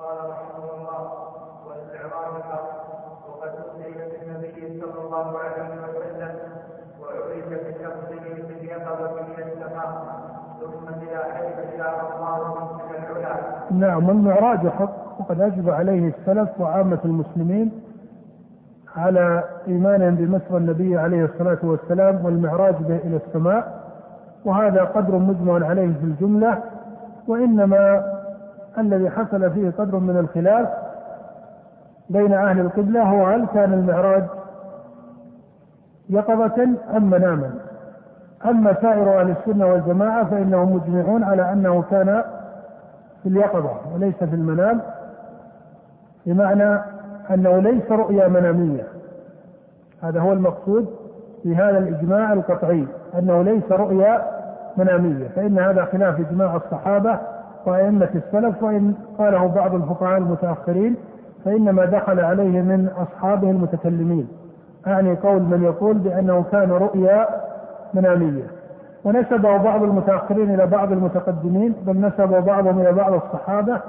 قال رحمه الله والمعراج حق وقد أوتي النبي صلى الله عليه وسلم وعرج بشخصه في اليقظة من السماء ثم إلى حيث شاء الله من العلا نعم المعراج حق وقد أجب عليه السلف وعامة المسلمين على إيمانهم بمسر النبي عليه الصلاة والسلام والمعراج به إلى السماء وهذا قدر مجمع عليه في الجملة وإنما الذي حصل فيه قدر من الخلاف بين أهل القبلة هو هل كان المعراج يقظة أم مناما؟ أما سائر أهل السنة والجماعة فإنهم مجمعون على أنه كان في اليقظة وليس في المنام بمعنى أنه ليس رؤيا منامية. هذا هو المقصود في هذا الإجماع القطعي أنه ليس رؤيا منامية فإن هذا خلاف إجماع الصحابة وأئمة السلف وإن قاله بعض الفقهاء المتأخرين فإنما دخل عليه من أصحابه المتكلمين. أعني قول من يقول بأنه كان رؤيا منامية. ونسبه بعض المتأخرين إلى بعض المتقدمين بل نسبه بعضهم إلى بعض الصحابة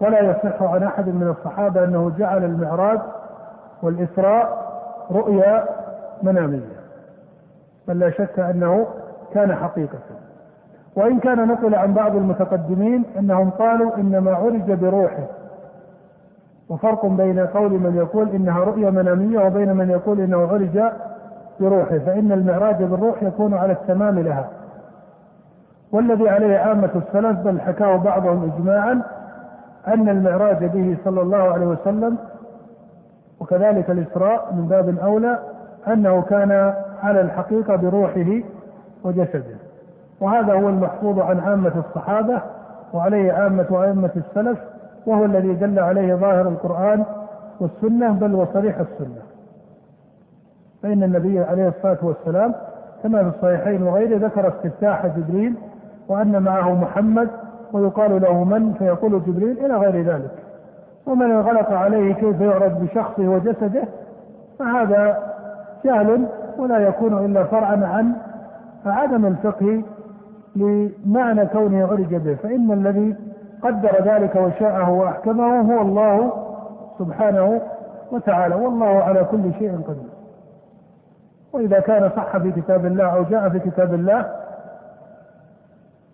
ولا يصح عن أحد من الصحابة أنه جعل المعراج والإسراء رؤيا منامية. بل لا شك أنه كان حقيقة. وإن كان نقل عن بعض المتقدمين أنهم قالوا إنما عرج بروحه. وفرق بين قول من يقول إنها رؤيا منامية وبين من يقول إنه عرج بروحه فإن المعراج بالروح يكون على التمام لها. والذي عليه عامة السلف بل حكاه بعضهم إجماعا أن المعراج به صلى الله عليه وسلم وكذلك الإسراء من باب أولى أنه كان على الحقيقة بروحه وجسده. وهذا هو المحفوظ عن عامة الصحابة وعليه عامة أئمة السلف وهو الذي دل عليه ظاهر القرآن والسنة بل وصريح السنة. فإن النبي عليه الصلاة والسلام كما في الصحيحين وغيره ذكر استفتاح جبريل وأن معه محمد ويقال له من؟ فيقول جبريل إلى غير ذلك. ومن انغلق عليه كيف يعرض بشخصه وجسده فهذا جهل ولا يكون إلا فرعا عن عدم الفقه لمعنى كونه عرج به فإن الذي قدر ذلك وشاءه وأحكمه هو الله سبحانه وتعالى والله على كل شيء قدير. وإذا كان صح في كتاب الله أو جاء في كتاب الله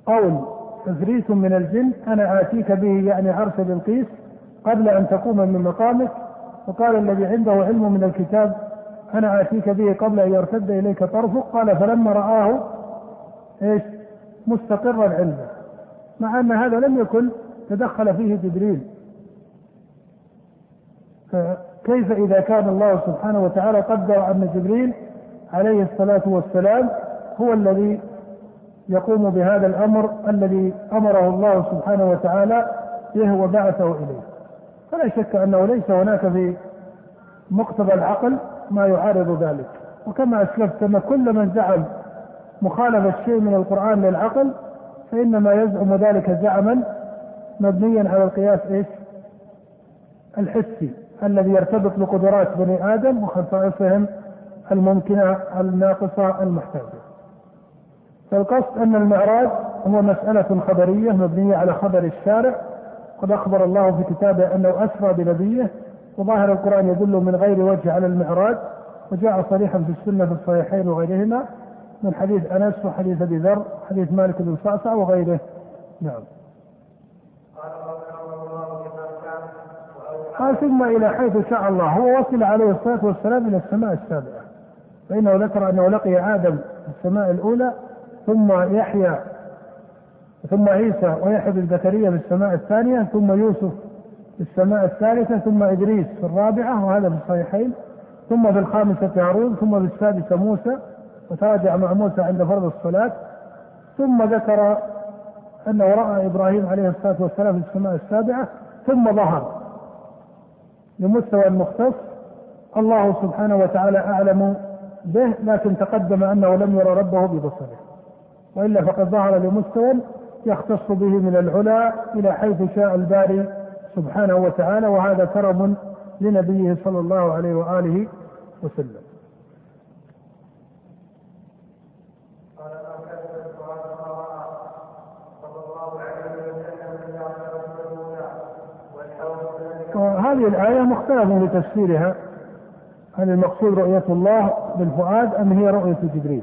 قول عفريت من الجن أنا آتيك به يعني عرش بلقيس قبل أن تقوم من مقامك وقال الذي عنده علم من الكتاب أنا آتيك به قبل أن يرتد إليك طرفك قال فلما رآه إيش؟ مستقرا عنده مع أن هذا لم يكن تدخل فيه جبريل. فكيف إذا كان الله سبحانه وتعالى قدر أن جبريل عليه الصلاة والسلام هو الذي يقوم بهذا الأمر الذي أمره الله سبحانه وتعالى به وبعثه إليه. فلا شك أنه ليس هناك في مقتضى العقل ما يعارض ذلك. وكما أسلفت أن كل من زعم مخالفة شيء من القرآن للعقل فإنما يزعم ذلك زعما مبنيا على القياس إيش؟ الحسي الذي يرتبط بقدرات بني آدم وخصائصهم الممكنة الناقصة المحتاجة. فالقصد أن المعراج هو مسألة خبرية مبنية على خبر الشارع قد أخبر الله في كتابه أنه أسرى بنبيه وظاهر القرآن يدل من غير وجه على المعراج وجاء صريحا في السنة في الصحيحين وغيرهما من حديث أنس وحديث أبي ذر حديث مالك بن صعصع وغيره. نعم. قال ثم إلى حيث شاء الله. هو وصل عليه الصلاة والسلام إلى السماء السابعة. فإنه ذكر أنه لقي آدم في السماء الأولى ثم يحيى ثم عيسى ويحيى بن زكريا في السماء الثانية ثم يوسف في السماء الثالثة ثم إدريس في الرابعة وهذا في الصحيحين ثم في الخامسة هارون ثم في السادسة موسى وتراجع مع موسى عند فرض الصلاة ثم ذكر أنه رأى إبراهيم عليه الصلاة والسلام في السماء السابعة ثم ظهر لمستوى مختص الله سبحانه وتعالى أعلم به لكن تقدم أنه لم يرى ربه ببصره. وإلا فقد ظهر لمستوى يختص به من العلا إلى حيث شاء الباري سبحانه وتعالى وهذا كرم لنبيه صلى الله عليه وآله وسلم. هذه الآية مختلف في تفسيرها هل المقصود رؤية الله بالفؤاد أم هي رؤية جبريل؟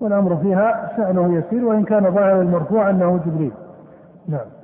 والأمر فيها شأنه يسير وإن كان ظاهر المرفوع أنه جبريل. نعم.